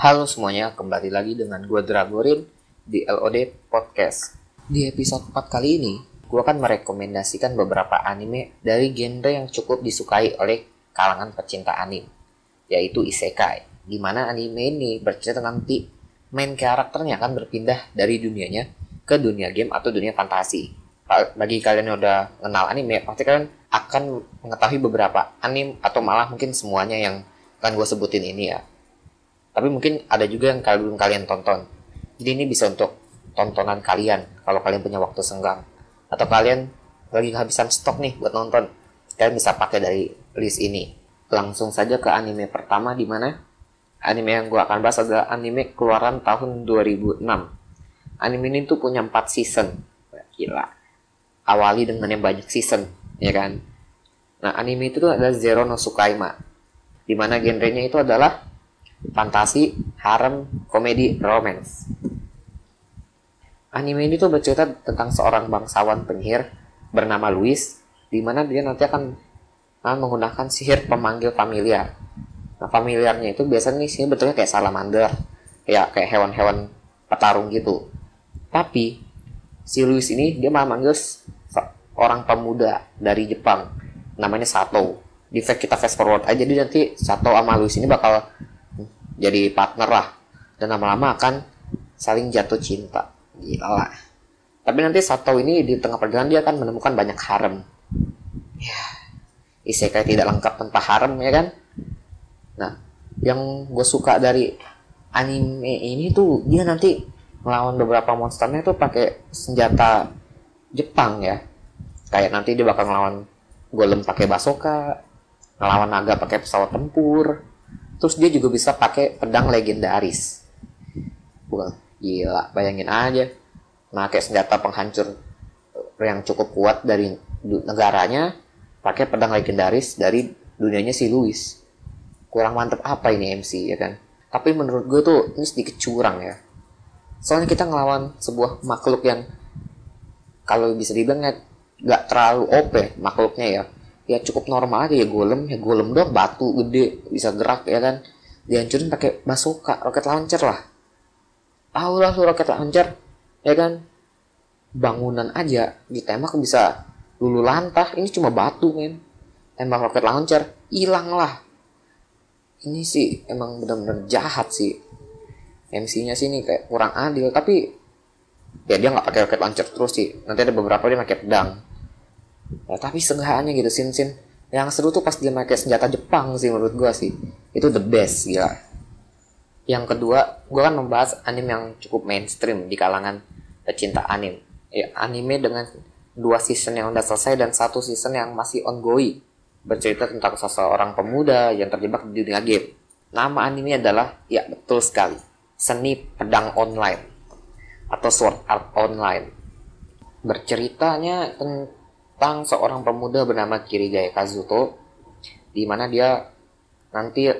Halo semuanya, kembali lagi dengan gue Dragorin di LOD Podcast. Di episode 4 kali ini, gue akan merekomendasikan beberapa anime dari genre yang cukup disukai oleh kalangan pecinta anime, yaitu isekai. Di mana anime ini bercerita nanti main karakternya akan berpindah dari dunianya ke dunia game atau dunia fantasi. Bagi kalian yang udah kenal anime, pasti kalian akan mengetahui beberapa anime atau malah mungkin semuanya yang akan gue sebutin ini ya tapi mungkin ada juga yang belum kalian tonton. Jadi ini bisa untuk tontonan kalian kalau kalian punya waktu senggang. Atau kalian lagi kehabisan stok nih buat nonton. Kalian bisa pakai dari list ini. Langsung saja ke anime pertama di mana anime yang gue akan bahas adalah anime keluaran tahun 2006 anime ini tuh punya 4 season. Gila. Awali dengan yang banyak season ya kan? Nah anime itu tuh adalah Zero no Sukaima di mana genrenya itu adalah fantasi, harem, komedi, romance. Anime ini tuh bercerita tentang seorang bangsawan penyihir bernama Louis, di mana dia nanti akan nah, menggunakan sihir pemanggil familiar. Nah, familiarnya itu biasanya nih sih betulnya kayak salamander, ya kayak hewan-hewan petarung gitu. Tapi si Louis ini dia malah manggil orang pemuda dari Jepang, namanya Sato. Di kita fast forward aja, jadi nanti Sato sama Louis ini bakal jadi partner lah. Dan lama-lama akan saling jatuh cinta. Gila lah. Tapi nanti Sato ini di tengah perjalanan dia akan menemukan banyak harem. Ya isekai tidak lengkap tanpa harem ya kan? Nah yang gue suka dari anime ini tuh dia nanti melawan beberapa monsternya tuh pakai senjata Jepang ya. Kayak nanti dia bakal ngelawan golem pakai basoka ngelawan naga pakai pesawat tempur Terus dia juga bisa pakai pedang legendaris. Wah, gila, bayangin aja. Pakai senjata penghancur yang cukup kuat dari negaranya, pakai pedang legendaris dari dunianya si Louis. Kurang mantep apa ini MC ya kan? Tapi menurut gue tuh ini sedikit curang ya. Soalnya kita ngelawan sebuah makhluk yang kalau bisa dibilang nggak terlalu OP makhluknya ya ya cukup normal aja ya golem. Ya golem dong batu gede bisa gerak ya kan. Dihancurin pakai basoka roket launcher lah. Tahu lu roket launcher ya kan. Bangunan aja ditembak bisa lulu lantah. Ini cuma batu men. Tembak roket launcher hilang lah. Ini sih emang benar-benar jahat sih. MC-nya sih ini kayak kurang adil tapi ya dia nggak pakai roket launcher terus sih. Nanti ada beberapa dia pakai pedang ya, tapi seenggaknya gitu sin sin. Yang seru tuh pas dia pakai senjata Jepang sih menurut gue sih. Itu the best ya yang kedua gue kan membahas anime yang cukup mainstream di kalangan pecinta anime ya, anime dengan dua season yang udah selesai dan satu season yang masih ongoing. Bercerita tentang seseorang pemuda yang terjebak di dunia game. Nama anime adalah ya betul sekali seni pedang online. Atau sword art online. Berceritanya tentang tentang seorang pemuda bernama Kirigaya Kazuto di mana dia nanti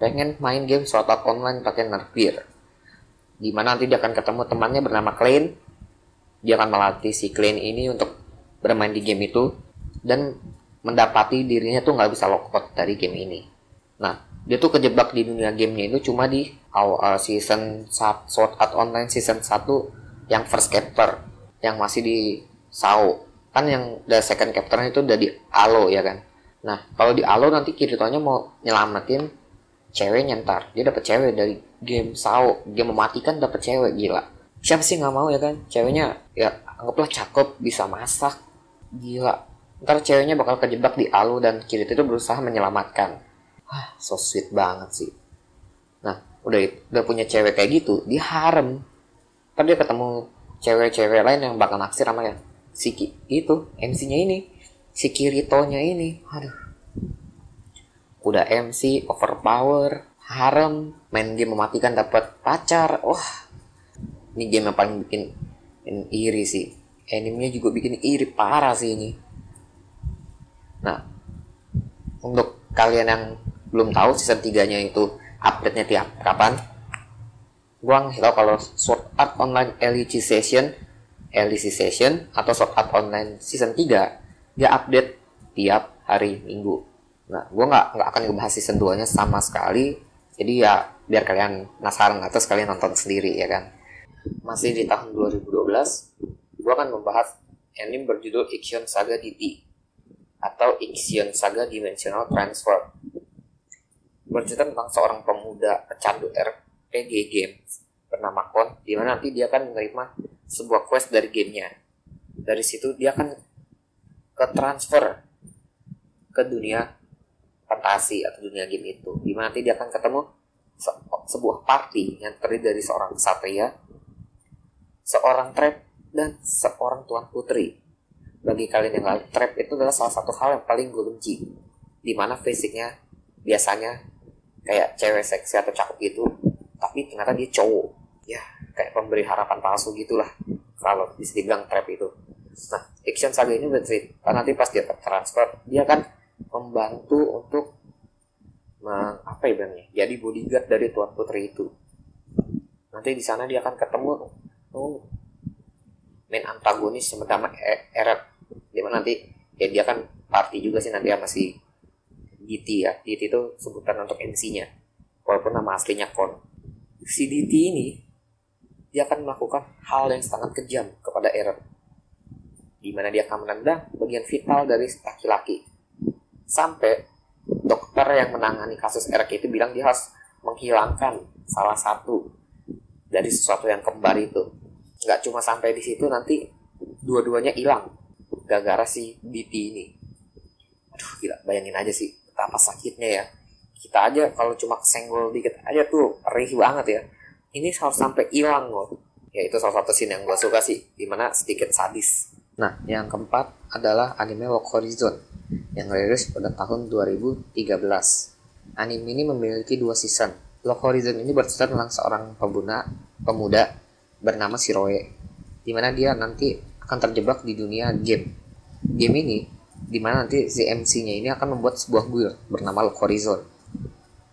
pengen main game Art Online pakai Nerfir di mana nanti dia akan ketemu temannya bernama Klein. Dia akan melatih si Klein ini untuk bermain di game itu dan mendapati dirinya tuh nggak bisa logout dari game ini. Nah dia tuh kejebak di dunia gamenya itu cuma di awal season Sword Art Online season 1 yang first chapter yang masih di SAO kan yang the second captain itu udah di Alo ya kan? Nah kalau di Alo nanti Kiritonya mau nyelamatin cewek nyentar. Dia dapat cewek dari game Sao. Dia mematikan dapat cewek gila. Siapa sih nggak mau ya kan? Ceweknya ya anggaplah cakep bisa masak. Gila. Ntar ceweknya bakal kejebak di Alo dan Kirito itu berusaha menyelamatkan. Wah, so sweet banget sih. Nah udah udah punya cewek kayak gitu dia harem. Ntar dia ketemu cewek-cewek lain yang bakal naksir sama ya si itu MC-nya ini si Kirito-nya ini. Aduh. Udah MC overpower harem main game mematikan dapat pacar. Wah. Ini game yang paling bikin iri sih. Animenya juga bikin iri parah sih ini. Nah untuk kalian yang belum tahu season 3 nya itu update-nya tiap kapan gua nggak tahu kalau Sword Art Online LEG Session LDC Session atau Sword Art Online Season 3 dia update tiap hari Minggu. Nah, gue nggak nggak akan ngebahas season 2 nya sama sekali. Jadi ya biar kalian penasaran atau sekalian nonton sendiri ya kan masih di tahun 2012 gue akan membahas anime berjudul Ixion Saga DT atau Ixion Saga Dimensional Transfer bercerita tentang seorang pemuda pecandu RPG game bernama Kon di mana nanti dia akan menerima sebuah quest dari gamenya. Dari situ dia akan ke transfer ke dunia fantasi atau dunia game itu. Di mana nanti dia akan ketemu se sebuah party yang terdiri dari seorang satria seorang trap dan seorang tuan putri. Bagi kalian yang lain trap itu adalah salah satu hal yang paling gue benci. Di mana fisiknya biasanya kayak cewek seksi atau cakep gitu tapi ternyata dia cowok. Ya kayak pemberi harapan palsu gitulah kalau bisa dibilang trap itu. Nah action saga ini bercerita nanti pas dia transfer dia akan membantu untuk meng, apa ya bilangnya jadi bodyguard dari tuan putri itu. Nanti di sana dia akan ketemu oh, main antagonis bernama e, Eret. Di mana nanti ya dia kan party juga sih nanti sama si DT ya. DT itu sebutan untuk MC-nya walaupun nama aslinya Kon. Si DT ini dia akan melakukan hal yang sangat kejam kepada Eren di mana dia akan menendang bagian vital dari laki-laki. Sampai dokter yang menangani kasus Erik itu bilang dia harus menghilangkan salah satu dari sesuatu yang kembar itu. Nggak cuma sampai di situ nanti dua-duanya hilang gara-gara si DT ini. Aduh gila bayangin aja sih betapa sakitnya ya. Kita aja kalau cuma kesenggol dikit aja tuh perih banget ya ini harus sampai hilang loh. Ya itu salah satu scene yang gue suka sih di mana sedikit sadis. Nah yang keempat adalah anime Walk Horizon yang rilis pada tahun 2013 anime ini memiliki dua season. Lock Horizon ini bercerita tentang seorang pemuda pemuda bernama Shiroe di mana dia nanti akan terjebak di dunia game. Game ini di mana nanti si MC-nya ini akan membuat sebuah guild bernama Lock Horizon.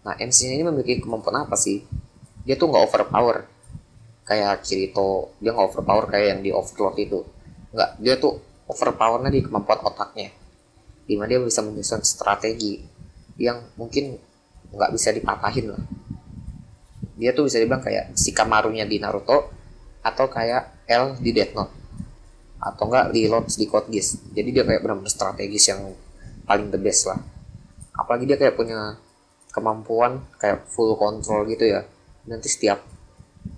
Nah, MC-nya ini memiliki kemampuan apa sih? Dia tuh nggak overpower kayak Kirito, dia nggak overpower kayak yang di Overlord itu. Nggak, dia tuh overpowernya di kemampuan otaknya. Di mana dia bisa menyusun strategi yang mungkin nggak bisa dipatahin lah. Dia tuh bisa dibilang kayak si Kamarunya di Naruto atau kayak L di Death Note atau enggak di launch di Code Geass jadi dia kayak benar-benar strategis yang paling the best lah apalagi dia kayak punya kemampuan kayak full control gitu ya nanti setiap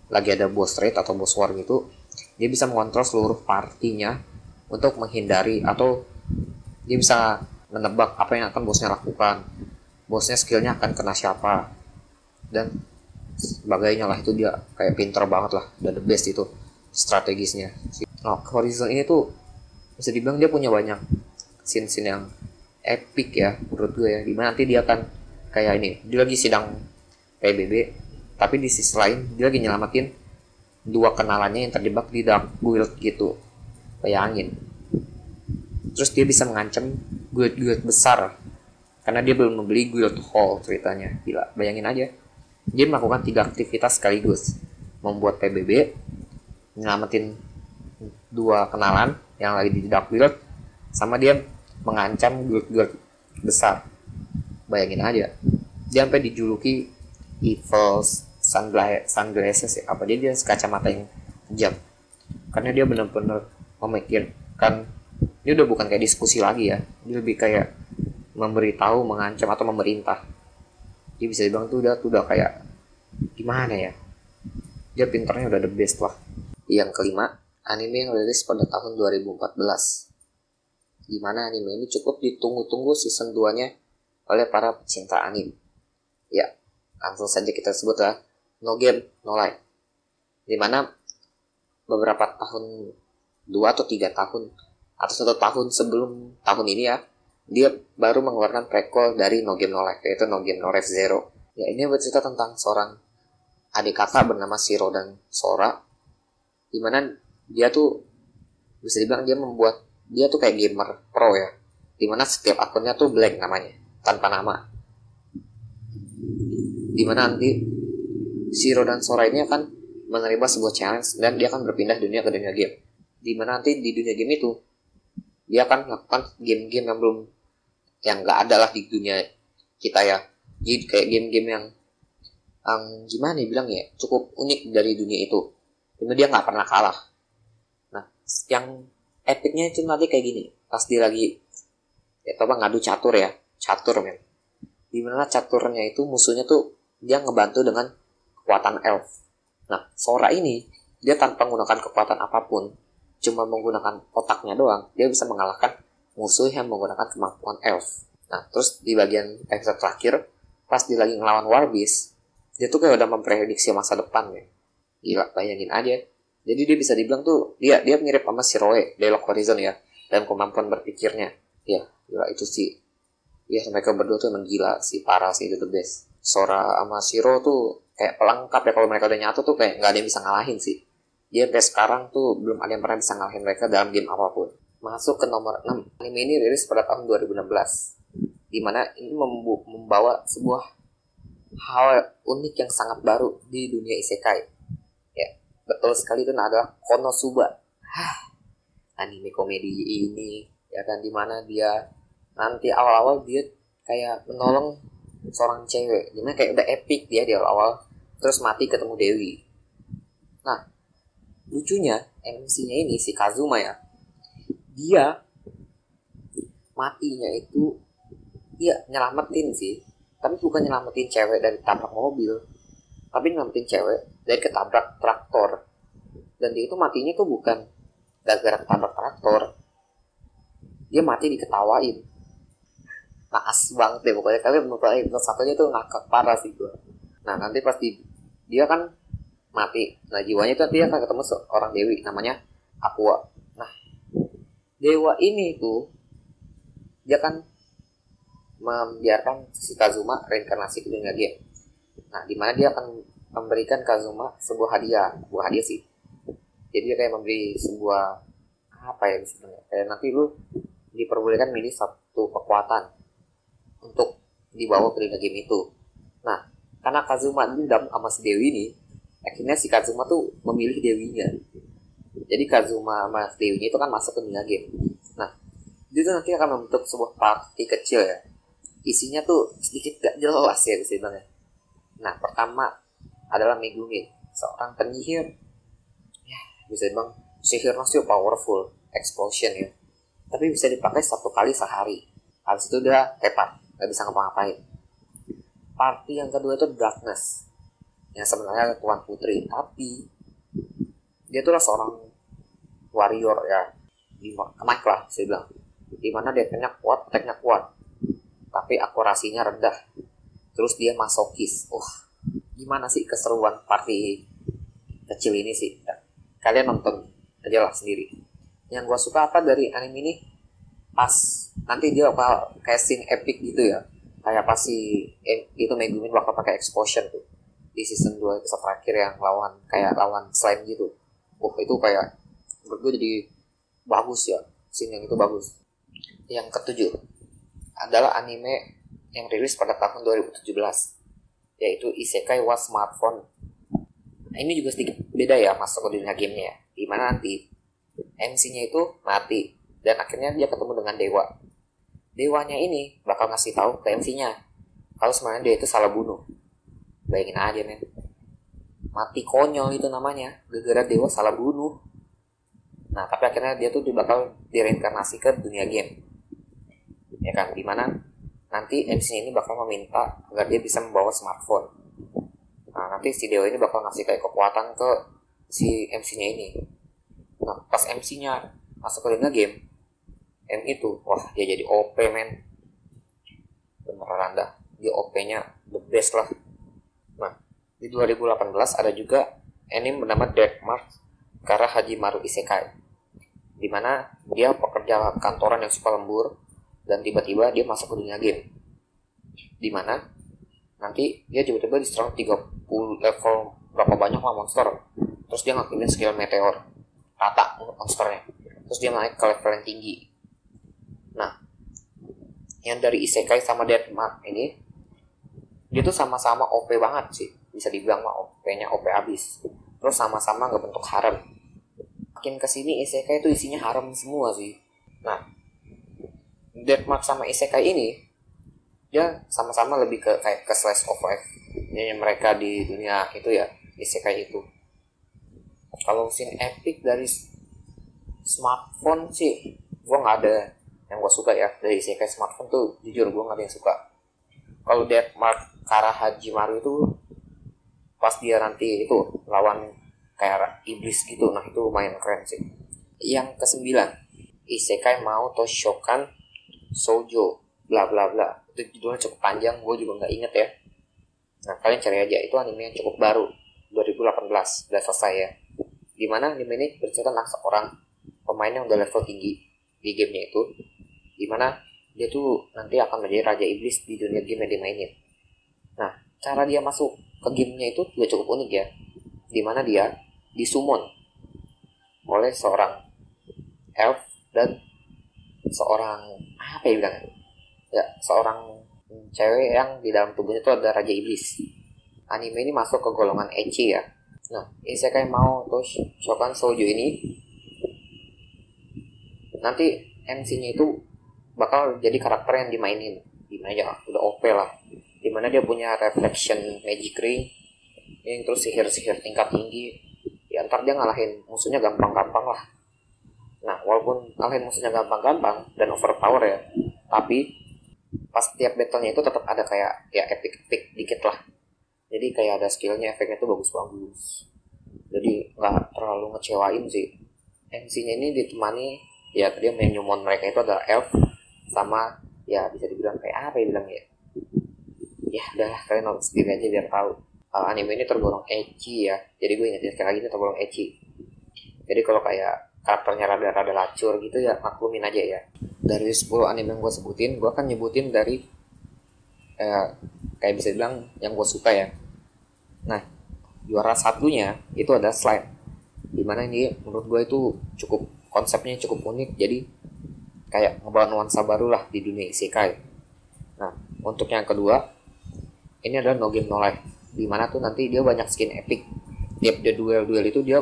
lagi ada boss raid atau boss war gitu dia bisa mengontrol seluruh partinya untuk menghindari atau dia bisa menebak apa yang akan bosnya lakukan. Bosnya skillnya akan kena siapa. Dan sebagainya lah itu dia kayak pinter banget lah. Dan the best itu strategisnya. Nah, Horizon ini tuh bisa dibilang dia punya banyak scene-scene yang epic ya menurut gue ya. Di mana nanti dia akan kayak ini, dia lagi sidang PBB, tapi di sisi lain dia lagi nyelamatin dua kenalannya yang terjebak di dark guild gitu. Bayangin. Terus dia bisa mengancam guild-guild besar karena dia belum membeli guild hall ceritanya. Gila, bayangin aja. Dia melakukan tiga aktivitas sekaligus. Membuat PBB, nyelamatin dua kenalan yang lagi di dark guild sama dia mengancam guild-guild besar bayangin aja dia sampai dijuluki evil sunglasses ya. Apa dia dia kacamata yang kejam karena dia benar-benar memikirkan ini udah bukan kayak diskusi lagi ya. Dia lebih kayak memberitahu mengancam atau memerintah. Dia bisa dibilang tuh udah tuh udah kayak gimana ya? Dia pinternya udah the best lah. Yang kelima anime yang rilis pada tahun 2014. Di mana anime ini cukup ditunggu-tunggu season 2-nya oleh para pecinta anime. Ya, langsung saja kita sebut lah No Game, No Life. Di mana beberapa tahun, dua atau tiga tahun, atau satu tahun sebelum tahun ini ya, dia baru mengeluarkan prequel dari No Game No Life, yaitu No Game No Life Zero. Ya, ini bercerita tentang seorang adik kakak bernama Shiro dan Sora, di mana dia tuh bisa dibilang dia membuat dia tuh kayak gamer pro ya di mana setiap akunnya tuh blank namanya tanpa nama di mana nanti Shiro dan Sora ini akan menerima sebuah challenge dan dia akan berpindah dunia ke dunia game. Di mana nanti di dunia game itu dia akan melakukan game-game yang belum yang nggak ada lah di dunia kita ya. Jadi kayak game-game yang um, gimana nih bilang ya cukup unik dari dunia itu. Cuma dia nggak pernah kalah. Nah yang epicnya itu nanti kayak gini. Pas dia lagi ya coba ngadu catur ya. Catur men. Di mana caturnya itu musuhnya tuh dia ngebantu dengan kekuatan elf. Nah Sora ini dia tanpa menggunakan kekuatan apa pun cuma menggunakan otaknya doang dia bisa mengalahkan musuh yang menggunakan kemampuan elf. Nah terus di bagian episode terakhir pas dia lagi ngelawan Warbis dia tuh kayak udah memprediksi masa depan ya. Gila bayangin aja. Jadi dia bisa dibilang tuh dia dia mirip sama si Roe Dialog Horizon ya dan kemampuan berpikirnya. Ya gila itu sih. Ya mereka berdua tuh emang gila sih parah itu the best Sora sama Shiro tuh kayak pelengkap ya kalau mereka udah nyatu tuh kayak nggak ada yang bisa ngalahin sih dia sampai sekarang tuh belum ada yang pernah bisa ngalahin mereka dalam game apa pun masuk ke nomor 6 anime ini rilis pada tahun 2016 di mana ini membawa sebuah hal unik yang sangat baru di dunia isekai. Ya, betul sekali itu adalah Konosuba. Hah, anime komedi ini ya kan di mana dia nanti awal-awal dia kayak menolong seorang cewek. Di mana kayak udah epic dia di awal-awal. Terus mati ketemu Dewi. Nah lucunya MC-nya ini si Kazuma ya dia matinya itu dia nyelamatin sih. Tapi bukan nyelamatin cewek dari tabrak mobil. Tapi nyelamatin cewek dari ketabrak traktor. Dan dia itu matinya tuh bukan gara-gara ketabrak traktor. Dia mati diketawain naas banget deh pokoknya. Kalian menurut satunya tuh ngakak parah sih gue nah nanti pasti dia kan mati. Nah jiwanya itu dia akan ketemu seorang dewi namanya Aqua. Nah dewa ini tuh dia kan membiarkan si Kazuma reinkarnasi ke dunia game. Nah, di mana dia akan memberikan Kazuma sebuah hadiah, sebuah hadiah sih. Jadi dia kayak memberi sebuah apa ya misalnya, kayak nanti lu diperbolehkan milih satu kekuatan dibawa ke dunia game itu. Nah, karena Kazuma dendam sama si Dewi ini, akhirnya si Kazuma tuh memilih Dewinya. Jadi Kazuma sama Dewinya itu kan masuk ke dunia game. Nah, dia tuh nanti akan membentuk sebuah party kecil ya, isinya tuh sedikit gak jelas ya bisa bilang ya. Nah pertama adalah Megumi, seorang penyihir. Ya bisa bilang sihirnya sih powerful, explosion ya. Tapi bisa dipakai satu kali sehari. Habis itu udah tepat, gak bisa ngapa-ngapain. Party yang kedua itu Darkness, yang sebenarnya Tuan Putri, tapi dia tuh seorang warrior ya, kemak lah saya bilang. Di mana dia kuat, attacknya kuat, tapi akurasinya rendah. Terus dia masokis. Wah, gimana sih keseruan party kecil ini sih? Kalian nonton aja lah sendiri. Yang gue suka apa dari anime ini? Pas nanti dia bakal scene epic gitu ya. Kayak pas si eh, itu Megumin bakal pakai explosion tuh di season 2 episode terakhir yang lawan kayak lawan slime gitu. Wah, itu kayak menurut gue jadi bagus ya. Scene yang itu bagus. Yang ketujuh, adalah anime yang rilis pada tahun 2017 yaitu Isekai wa Smartphone. Nah, ini juga sedikit beda ya masuk ke dunia gamenya ya. Di mana nanti MC-nya itu mati dan akhirnya dia ketemu dengan dewa. Dewanya ini bakal ngasih tahu ke MC-nya kalau sebenarnya dia itu salah bunuh. Bayangin aja men. Mati konyol itu namanya, gara-gara dewa salah bunuh. Nah, tapi akhirnya dia tuh bakal direinkarnasi ke dunia game ya kan di mana nanti MC ini bakal meminta agar dia bisa membawa smartphone nah nanti si Dewa ini bakal ngasih kayak kekuatan ke si MC-nya ini nah pas MC-nya masuk ke dunia game M itu wah dia jadi OP men. Beneran dah dia OP-nya the best lah. Nah di 2018 ada juga anime bernama Dead Mark karena Haji Maru Isekai di mana dia pekerja kantoran yang suka lembur dan tiba-tiba dia masuk ke dunia game. Di mana nanti dia tiba-tiba diserang 30 level berapa banyak lah monster. Terus dia ngaktifin skill meteor. Rata monsternya. Terus dia naik ke level yang tinggi nah yang dari isekai sama deathmark ini dia tuh sama-sama OP banget sih. Bisa dibilang mah OP-nya OP abis. Terus sama-sama nggak bentuk harem. Makin ke sini isekai itu isinya harem semua sih. Nah Deadmark sama Isekai ini dia sama-sama lebih ke kayak ke slice of life nyanyi mereka di dunia itu ya isekai itu. Kalau scene epic dari smartphone sih gue nggak ada yang gue suka ya dari isekai smartphone tuh jujur gue nggak ada yang suka. Kalau Death Mark Kara Hajimaru itu pas dia nanti itu lawan kayak iblis gitu nah itu lumayan keren sih. Yang kesembilan isekai mau Toshokan Sojo bla bla bla. Itu judulnya cukup panjang gue juga nggak inget ya. Nah kalian cari aja itu anime yang cukup baru 2018 udah selesai ya. Di mana anime ini bercerita tentang seorang pemain yang udah level tinggi di gamenya itu di mana dia tuh nanti akan menjadi raja iblis di dunia game yang dimainin. Nah cara dia masuk ke gamenya itu juga cukup unik ya. Di mana dia disummon oleh seorang elf dan seorang apa ya bilang ya seorang cewek yang di dalam tubuhnya itu ada raja iblis. Anime ini masuk ke golongan ecchi ya. Nah isekai mau terus Shokan Soju ini nanti MC-nya itu bakal jadi karakter yang dimainin. Gimana ya udah OP lah. Di mana dia punya reflection magic ring. Yang terus sihir-sihir tingkat tinggi. Ya ntar dia ngalahin musuhnya gampang-gampang lah. Nah walaupun ngalahin musuhnya gampang-gampang dan overpower ya tapi pas tiap battlenya itu tetap ada kayak ya epic epic dikit lah. Jadi kayak ada skillnya efeknya tuh bagus-bagus. Jadi nggak terlalu ngecewain sih. MC-nya ini ditemani ya dia main nyumon mereka itu adalah elf sama ya bisa dibilang kayak apa ya bilang ya ya udah kalian nonton sendiri aja biar tahu. Uh, anime ini tergolong ecchi ya. Jadi gue ingetin sekali lagi ini tergolong ecchi jadi kalau kayak karakternya rada-rada lacur gitu ya maklumin aja ya. Dari 10 anime yang gue sebutin gue akan nyebutin dari eh, kayak bisa bilang yang gue suka ya. Nah juara satunya itu ada slime. Di mana ini menurut gue itu cukup konsepnya cukup unik. Jadi kayak ngebawa nuansa baru lah di dunia isekai. Nah untuk yang kedua ini adalah no game no life. Di mana tuh nanti dia banyak skin epic. Tiap dia duel duel itu dia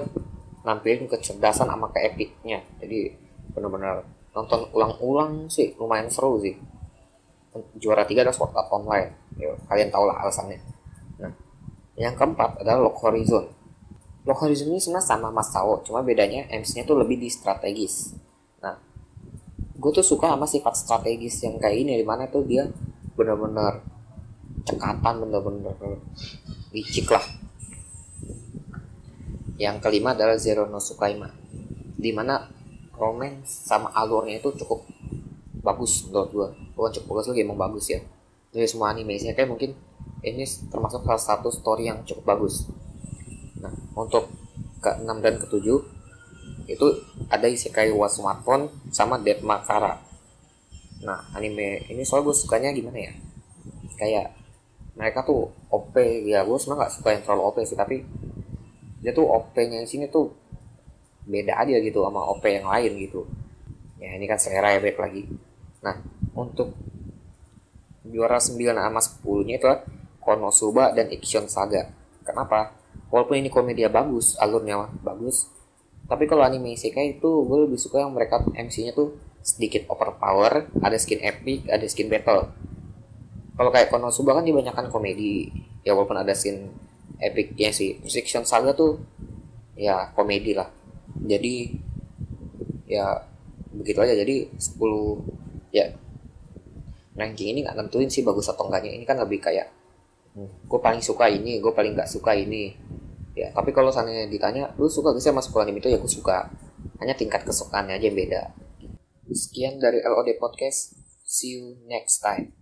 nampilin kecerdasan sama keepicnya jadi benar-benar nonton ulang-ulang sih lumayan seru sih. Juara tiga adalah Sword Art Online. Ya, kalian tau lah alasannya. Nah yang keempat adalah Lock Horizon. Lock Horizon ini sebenarnya sama Mas Tao cuma bedanya MC-nya tuh lebih di strategis gue tuh suka sama sifat strategis yang kayak ini di mana tuh dia bener-bener cekatan bener-bener licik lah. Yang kelima adalah Zero no Sukaima di mana romance sama alurnya itu cukup bagus menurut gue bukan cukup bagus lagi emang bagus ya. Dari semua anime sih kayak mungkin ini termasuk salah satu story yang cukup bagus. Nah untuk ke 6 dan ke 7 itu ada Isekai wa Smartphone sama Dead Makara nah anime ini soal gue sukanya gimana ya? Kayak mereka tuh OP ya gue sebenarnya gak suka yang terlalu OP sih tapi dia tuh OP-nya di sini tuh beda aja gitu sama OP yang lain gitu. Ya ini kan selera ya baik lagi. Nah untuk juara 9 sama 10 nya itu Konosuba dan Iction Saga. Kenapa? Walaupun ini komedia bagus alurnya bagus tapi kalau anime isekai itu gue lebih suka yang mereka MC nya tuh sedikit overpower ada skin epic ada skin battle. Kalau kayak Konosuba kan dibanyakan komedi. Ya walaupun ada scene epicnya sih. Fiction Saga tuh ya komedi lah. Jadi ya begitu aja. Jadi 10 ya ranking ini nggak nentuin sih bagus atau enggaknya. Ini kan lebih kayak hmm, gue paling suka ini gue paling nggak suka ini ya tapi kalau seandainya ditanya lu suka gak sih sama sekolah itu ya gue suka. Hanya tingkat kesukaannya aja yang beda. Sekian dari LOD Podcast. See you next time